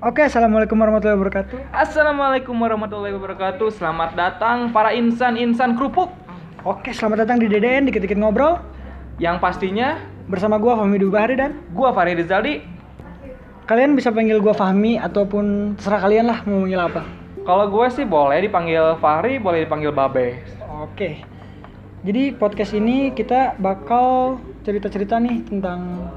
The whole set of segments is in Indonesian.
Oke, assalamualaikum warahmatullahi wabarakatuh. Assalamualaikum warahmatullahi wabarakatuh. Selamat datang para insan-insan kerupuk Oke, selamat datang di DDN dikit-dikit ngobrol yang pastinya bersama gua Fahmi Dubahri dan gua Farid Rizaldi. kalian bisa panggil gua Fahmi ataupun terserah kalian lah mau manggil apa. Kalau gue sih boleh dipanggil Fahri, boleh dipanggil Babe. Oke. Jadi podcast ini kita bakal cerita-cerita nih tentang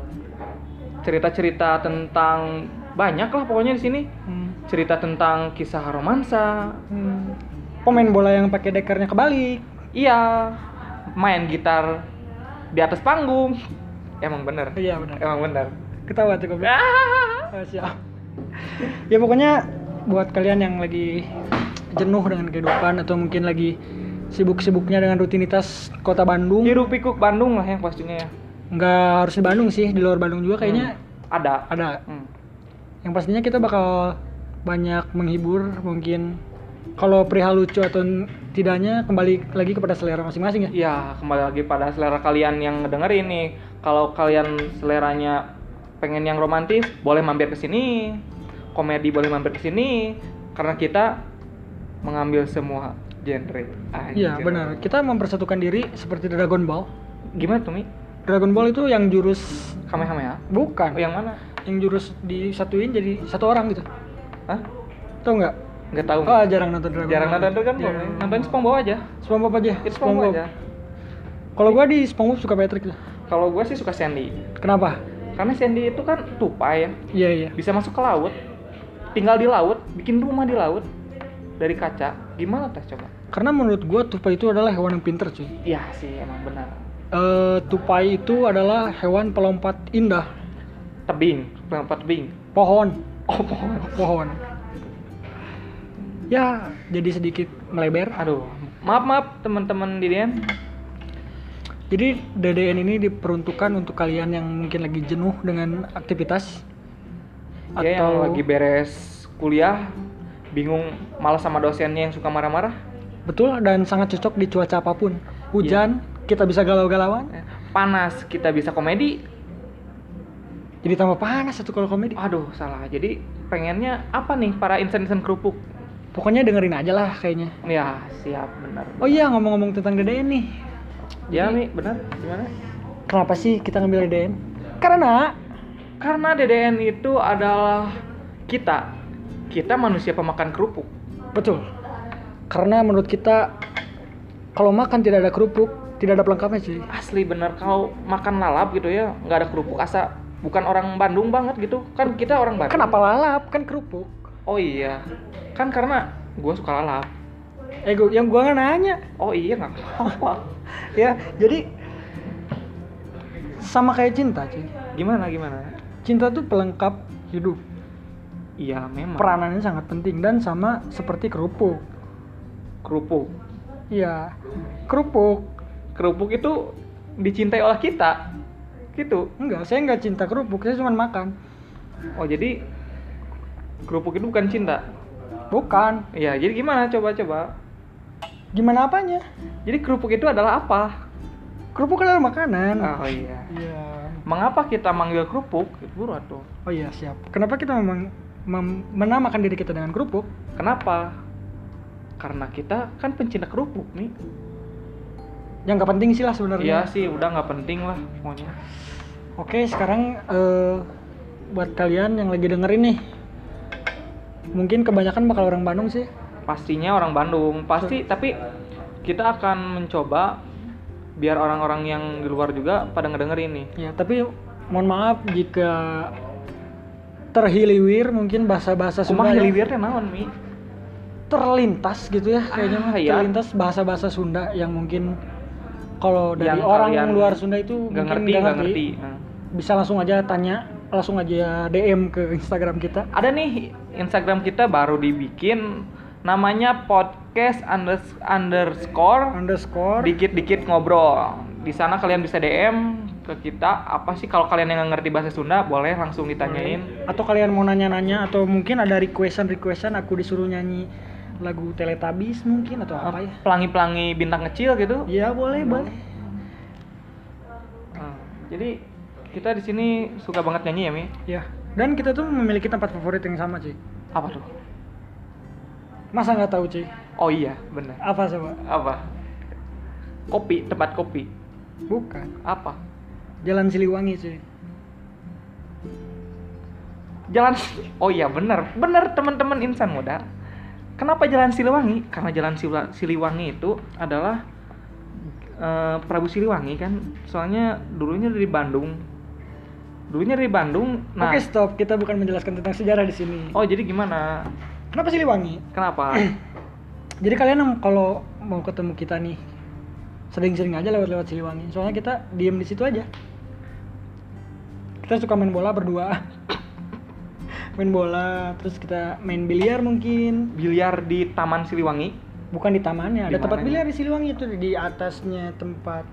Cerita-cerita tentang banyak lah pokoknya di sini. hmm, Cerita tentang kisah romansa. hmm, pemain bola yang pakai dekernya kebalik. Iya, main gitar di atas panggung. Emang bener. Iya benar. Emang bener. Ketawa tuh goblok. Ah. Oh, siap. ya pokoknya buat kalian yang lagi jenuh dengan kehidupan atau mungkin lagi sibuk-sibuknya dengan rutinitas kota Bandung. Hiruk pikuk Bandung lah yang pastinya ya. Nggak harus di Bandung sih, di luar Bandung juga kayaknya Hmm. ada. ada. Hmm. Yang pastinya kita bakal banyak menghibur mungkin kalau perihal lucu atau tidaknya kembali lagi kepada selera masing-masing ya. Ya, kembali lagi pada selera kalian yang ngedengerin nih. Kalau kalian seleranya pengen yang romantis, boleh mampir ke sini. Komedi boleh mampir ke sini karena kita mengambil semua genre. Iya benar. Kita mempersatukan diri seperti Dragon Ball. Gimana tuh, Mi? Dragon Ball itu yang jurus Kamehameha? bukan, Oh, yang mana? Yang jurus disatuin jadi satu orang gitu. Hah? Tahu nggak? Nggak tahu. Oh, jarang nonton Dragon Jarang nonton Dragon Ball. Mi. Nonton SpongeBob aja. SpongeBob aja. Itu SpongeBob aja. Kalau gua di SpongeBob suka Patrick tuh. Kalau gue sih suka Sandy. Kenapa? Karena Sandy itu kan tupai ya. Iya iya. bisa masuk ke laut tinggal di laut bikin rumah di laut dari kaca gimana tes coba Karena menurut gua tupai itu adalah hewan yang pinter cuy. iya sih emang benar Eh, tupai itu adalah hewan pelompat indah. Tebing lompat tebing Pohon. oh pohon Pohon. Ya, jadi sedikit melebar. aduh maaf maaf teman-teman Didian Jadi DDN ini diperuntukkan untuk kalian yang mungkin lagi jenuh dengan aktivitas ya yang lagi beres kuliah bingung malas sama dosennya yang suka marah-marah betul dan sangat cocok di cuaca apa pun. Hujan, kita bisa galau-galauan. Panas kita bisa komedi Jadi tambah panas satu kalau komedi. aduh salah jadi pengennya apa nih para insan-insan kerupuk Pokoknya dengerin aja lah kayaknya. ya siap benar Oh iya ngomong-ngomong tentang DDN nih. ya mi benar gimana Kenapa sih kita ngambil DDN? Karena Karena DDN itu adalah kita. Kita manusia pemakan kerupuk. betul. Karena menurut kita kalau makan tidak ada kerupuk, tidak ada pelengkapnya cuy. Asli bener kau makan lalap gitu ya, nggak ada kerupuk asa bukan orang Bandung banget gitu. Kan kita orang Bandung. Kenapa lalap? Kan kerupuk. Oh iya. Kan karena gue suka lalap. Eh gua, yang gua nggak nanya. Oh iya nggak apa. Ya, jadi sama kayak cinta cuy. Gimana gimana? Cinta tuh pelengkap hidup. Iya memang. Peranannya sangat penting dan sama seperti kerupuk. kerupuk. Iya. Kerupuk. Kerupuk itu dicintai oleh kita. Gitu. Enggak, saya nggak cinta kerupuk, saya cuma makan. Oh jadi kerupuk itu bukan cinta. Bukan. Iya, jadi gimana coba-coba? Gimana apanya? Jadi kerupuk itu adalah apa? Kerupuk adalah makanan. Oh iya. Iya. Mengapa kita manggil kerupuk? Buruan tuh. Oh iya, siap. Kenapa kita memang mem- menamakan diri kita dengan kerupuk? Kenapa? Karena kita kan pencinta kerupuk nih. Yang nggak penting sih lah Iya sebenarnya. sih, udah nggak penting lah pokoknya. Oke, sekarang eh, buat kalian yang lagi dengerin nih, mungkin kebanyakan bakal orang Bandung sih. Pastinya orang Bandung, pasti. Tapi kita akan mencoba biar orang-orang yang di luar juga pada ngedengerin nih. Ya, tapi mohon maaf jika terhiliwir mungkin bahasa-bahasa Sunda yang hiliwirnya naon mi? terlintas gitu ya kayaknya Ah, mah. iya. terlintas bahasa-bahasa Sunda yang mungkin kalau dari Yang orang luar Sunda itu Nggak ngerti, nggak nggak ngerti. Nah. bisa langsung aja tanya langsung aja DM ke Instagram kita Ada nih Instagram kita baru dibikin namanya podcast unders- underscore underscore dikit-dikit ngobrol. Di sana kalian bisa DM ke kita apa sih kalau kalian yang ngerti bahasa Sunda boleh langsung ditanyain. atau kalian mau nanya-nanya atau mungkin ada requestan requestan aku disuruh nyanyi lagu Teletubbies mungkin atau apa ya Pelangi-pelangi bintang kecil gitu. ya boleh boleh Nah, jadi kita di sini suka banget nyanyi ya mi. ya Dan kita tuh memiliki tempat favorit yang sama, cuy. Apa tuh? Masa nggak tahu, cuy? Oh iya, bener. Apa coba? Apa? Kopi, tempat kopi. Bukan. Apa? Jalan Siliwangi, cuy. Jalan Oh iya bener, bener teman-teman insan muda. Kenapa Jalan Siliwangi? Karena Jalan Siliwangi itu adalah eh, Prabu Siliwangi kan. Soalnya dulunya dari Bandung. Dulunya dari Bandung. Nah, Oke, stop. Kita bukan menjelaskan tentang sejarah di sini. oh jadi gimana? Kenapa Siliwangi? Kenapa? Jadi kalian kalau mau ketemu kita nih sering-sering aja lewat-lewat Siliwangi. Soalnya kita diem di situ aja. Kita suka main bola berdua. main bola, terus kita main biliar mungkin. Biliar di Taman Siliwangi, Bukan di tamannya, ada tempat biliar di Siliwangi itu di atasnya tempat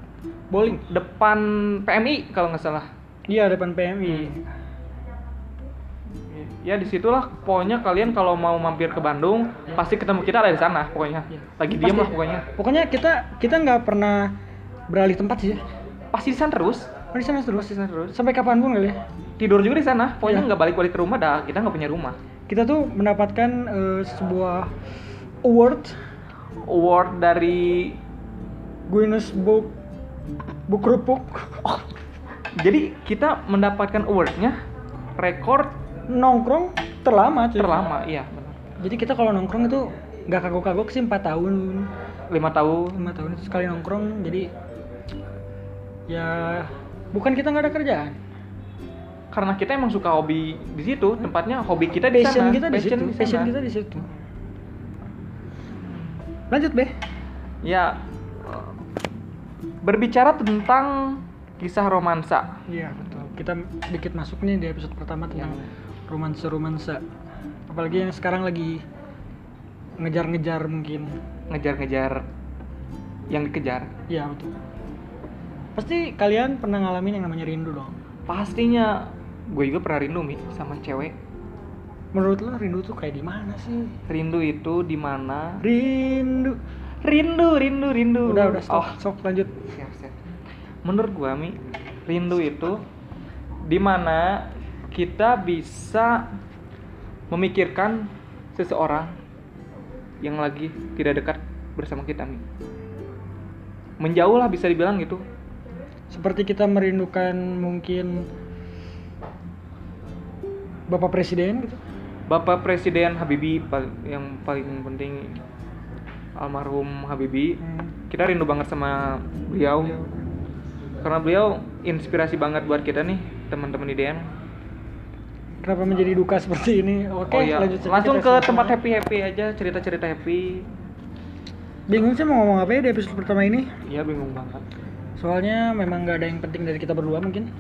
bowling. depan PMI kalau nggak salah. Iya, depan PMI. Ya di situlah pokoknya kalian kalau mau mampir ke Bandung pasti ketemu kita ada di sana pokoknya. Iya. Lagi Pasti. diem lah pokoknya. Pokoknya kita kita nggak pernah beralih tempat sih. ya. Pasti di sana terus. Oh, di sana terus. Pasti di sana terus. Sampai kapan pun kali ya. Tidur juga di sana. Pokoknya Iya. nggak balik-balik ke rumah dah. Kita nggak punya rumah. Kita tuh mendapatkan eh, sebuah award Award dari Guinness Book Book Rupuk jadi kita mendapatkan awardnya rekor nongkrong terlama cuy. terlama. Iya benar. Jadi kita kalau nongkrong itu nggak kagok-kagok sih 4 tahun, Lima tahun. 5 tahun itu sekali nongkrong. Jadi ya bukan kita nggak ada kerjaan. Karena kita emang suka hobi di situ. Tempatnya hobi kita di Passion sana. kita di situ, Passion passion kita di situ. Lanjut, Be. Ya berbicara tentang kisah romansa. Iya, betul. Kita dikit masuk nih di episode pertama tentang romansa-romansa. Apalagi yang sekarang lagi ngejar-ngejar mungkin. ngejar-ngejar yang dikejar. Iya, betul. Pasti kalian pernah ngalamin yang namanya rindu dong. Pastinya gue juga pernah rindu mi sama cewek. Menurut lo rindu tuh kayak di mana sih? Rindu itu di mana? Rindu. Rindu, rindu, rindu. Udah, udah, stop. Oh, Sok, lanjut. siap, siap. Menurut gua mi, rindu itu di mana kita bisa memikirkan seseorang yang lagi tidak dekat bersama kita mi. Menjauh lah bisa dibilang gitu. Seperti kita merindukan mungkin Bapak Presiden gitu. Bapak Presiden Habibie yang paling penting almarhum Habibie Hmm. kita rindu banget sama beliau Beliau. karena beliau inspirasi banget buat kita nih teman-teman IDN Kenapa menjadi duka seperti ini? Oke, oh iya lanjut langsung ke tempat pertama. happy happy aja cerita cerita happy Bingung sih mau ngomong apa ya di episode pertama ini? iya bingung banget Soalnya memang nggak ada yang penting dari kita berdua mungkin.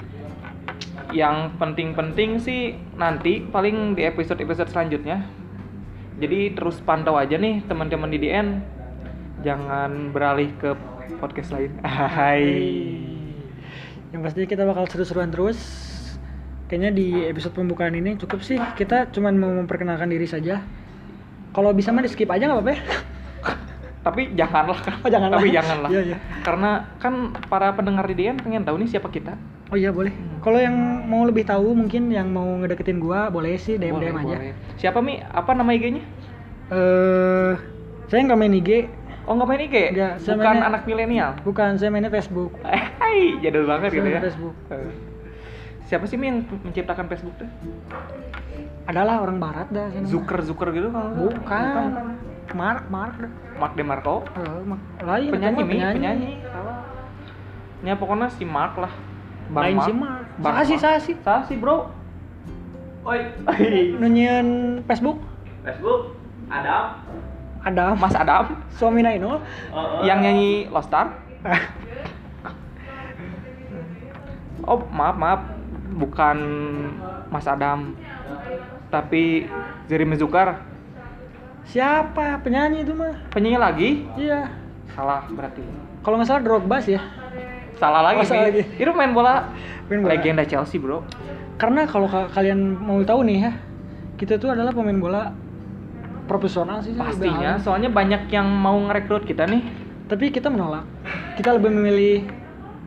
Yang penting-penting sih nanti paling di episode episode selanjutnya jadi terus pantau aja nih teman-teman IDN jangan beralih ke podcast lain hai Yang pastinya kita bakal seru-seruan terus. Kayaknya di episode pembukaan ini cukup sih. Kita cuman mau memperkenalkan diri saja. Kalau bisa mah di skip aja nggak apa-apa ya? tapi janganlah Oh, janganlah. tapi janganlah Iya, iya. karena kan para pendengar IDN pengen tahu nih siapa kita Oh iya boleh. Kalau yang mau lebih tahu mungkin yang mau ngedeketin gua boleh sih DM DM Boleh, aja. boleh. siapa mi apa nama IG-nya Eh saya nggak main IG, oh nggak main IG Nggak, saya bukan mainnya- anak milenial bukan saya mainnya Facebook. hai jadul banget Saya gitu ya Facebook. Eh. siapa sih mi yang menciptakan Facebook tuh Adalah orang barat dah. Zucker Zucker gitu kalau salah? Bukan. Mark Mark. Mark DeMarco Eh, Mark. Lain penyanyi mi penyanyi salah ya pokoknya si Mark lah Lain si Mark. Bang Sasi. Sasi bro? Oi. Nunyian Facebook. Facebook Adam. Ada Mas Adam. Suami Nainul. yang nyanyi Lost Star. Oh maaf maaf. Bukan Mas Adam tapi Jeremy Zukar Siapa? Penyanyi itu mah? penyanyi lagi? Iya. salah berarti. Kalau nggak salah Drogba sih ya. Salah lagi Oh, Mi. lagi. itu main bola Main bola. legenda Chelsea bro Karena kalau ka- kalian mau tahu nih ya, kita tuh adalah pemain bola profesional sih. pastinya udah. soalnya banyak yang mau ngerekrut kita nih Tapi kita menolak. Kita lebih memilih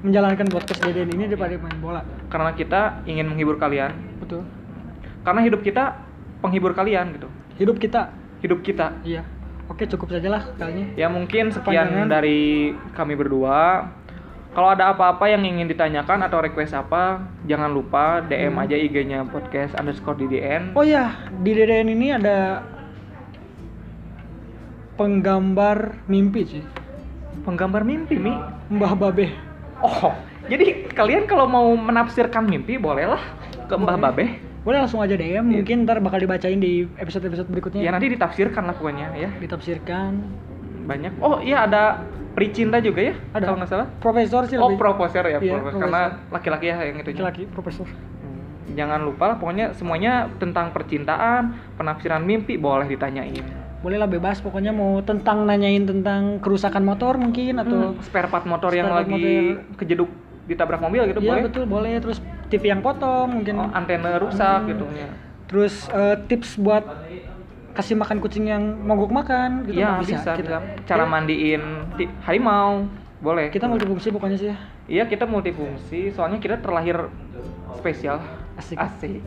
menjalankan podcast Deden ini daripada main bola. karena kita ingin menghibur kalian Betul. karena hidup kita penghibur kalian gitu hidup kita hidup kita iya oke cukup saja lah kayaknya ya mungkin sekian dari kami berdua kalau ada apa-apa yang ingin ditanyakan atau request apa jangan lupa DM Hmm. aja IG-nya podcast underscore DDN oh ya di DDN ini ada penggambar mimpi sih. Penggambar mimpi mi? Mbah Babe. Oh jadi kalian kalau mau menafsirkan mimpi bolehlah ke Mbah Boleh. Babe. Boleh langsung aja DM mungkin ntar bakal dibacain di episode-episode berikutnya. Ya nanti ditafsirkan lah pokoknya ya. Ditafsirkan. Banyak. Oh iya ada Pricinta juga ya Ada. kalau nggak salah? Profesor sih oh lebih. proposer ya Iya, profesor. karena laki-laki ya yang itu laki-laki profesor. Hmm, jangan lupa lah pokoknya semuanya tentang percintaan penafsiran mimpi boleh ditanyain. Boleh lah bebas. Pokoknya mau tentang nanyain tentang kerusakan motor mungkin atau Hmm, spare part motor yang spare part lagi motor. kejeduk ditabrak mobil gitu Iya boleh. betul boleh. Terus TV yang potong mungkin. Oh, antena rusak Hmm. gitu ya. Terus eh, tips buat kasih makan kucing yang mogok makan gitu Iya mah bisa, kita bisa. Cara Kita- mandiin harimau boleh. kita multifungsi pokoknya sih ya Iya kita multifungsi, soalnya kita terlahir spesial. Asik. Asik.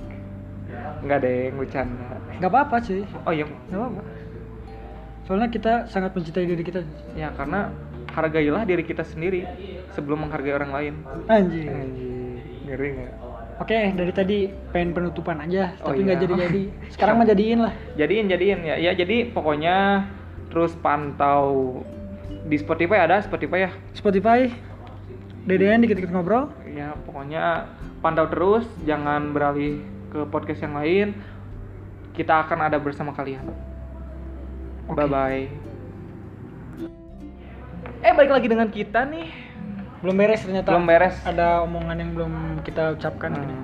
Enggak deh, bercanda. nggak apa-apa sih Oh iya, nggak apa-apa soalnya kita sangat mencintai diri kita ya karena hargailah diri kita sendiri sebelum menghargai orang lain. anjing ngeri nggak? Oke dari tadi pengen penutupan aja Oh tapi nggak iya. jadi-jadi sekarang mah jadiin lah Jadiin, jadiin ya. Ya jadi pokoknya terus pantau di Spotify ada Spotify ya. Spotify DDN dikit-dikit ngobrol Ya pokoknya pantau terus, jangan beralih ke podcast yang lain. Kita akan ada bersama kalian. Oke. Bye bye. Eh balik lagi dengan kita nih. Belum beres ternyata Belum beres. ada omongan yang belum kita ucapkan Hmm, gini.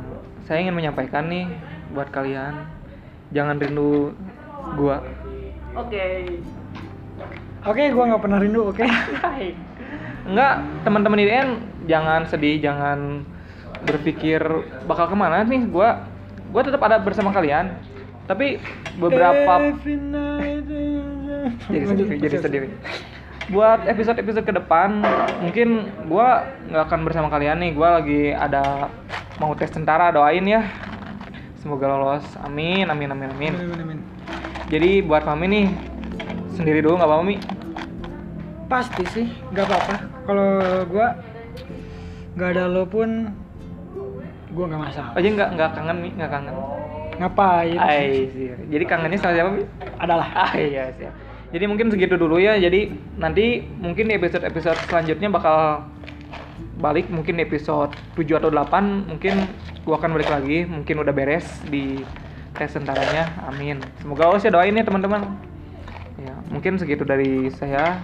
saya ingin menyampaikan nih buat kalian, jangan rindu gua. Oke. oke gua nggak pernah rindu oke Enggak, teman-teman IDN jangan sedih, jangan berpikir bakal ke mana nih gua gua tetap ada bersama kalian tapi beberapa jadi sendiri jadi sendiri buat episode-episode ke depan mungkin gua nggak akan bersama kalian nih. Gua lagi ada mau tes tentara doain ya. Semoga lolos. Amin amin amin amin. Amin, amin, jadi buat mami nih sendiri dulu nggak apa-apa mi? Pasti sih nggak apa-apa. Kalau gua nggak ada lo pun gua nggak masalah. Aja nggak nggak kangen mi? Nggak kangen? Ngapain Ay, sih. jadi kangennya sama siapa mi? Adalah. Ah iya siap. Jadi mungkin segitu dulu ya. Jadi nanti mungkin di episode-episode selanjutnya bakal balik mungkin episode 7 atau 8 mungkin gua akan balik lagi. Mungkin udah beres di tes tentaranya. Amin. Semoga Allah ya doain ya teman-teman. Ya, mungkin segitu dari saya.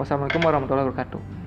Wassalamualaikum warahmatullahi wabarakatuh.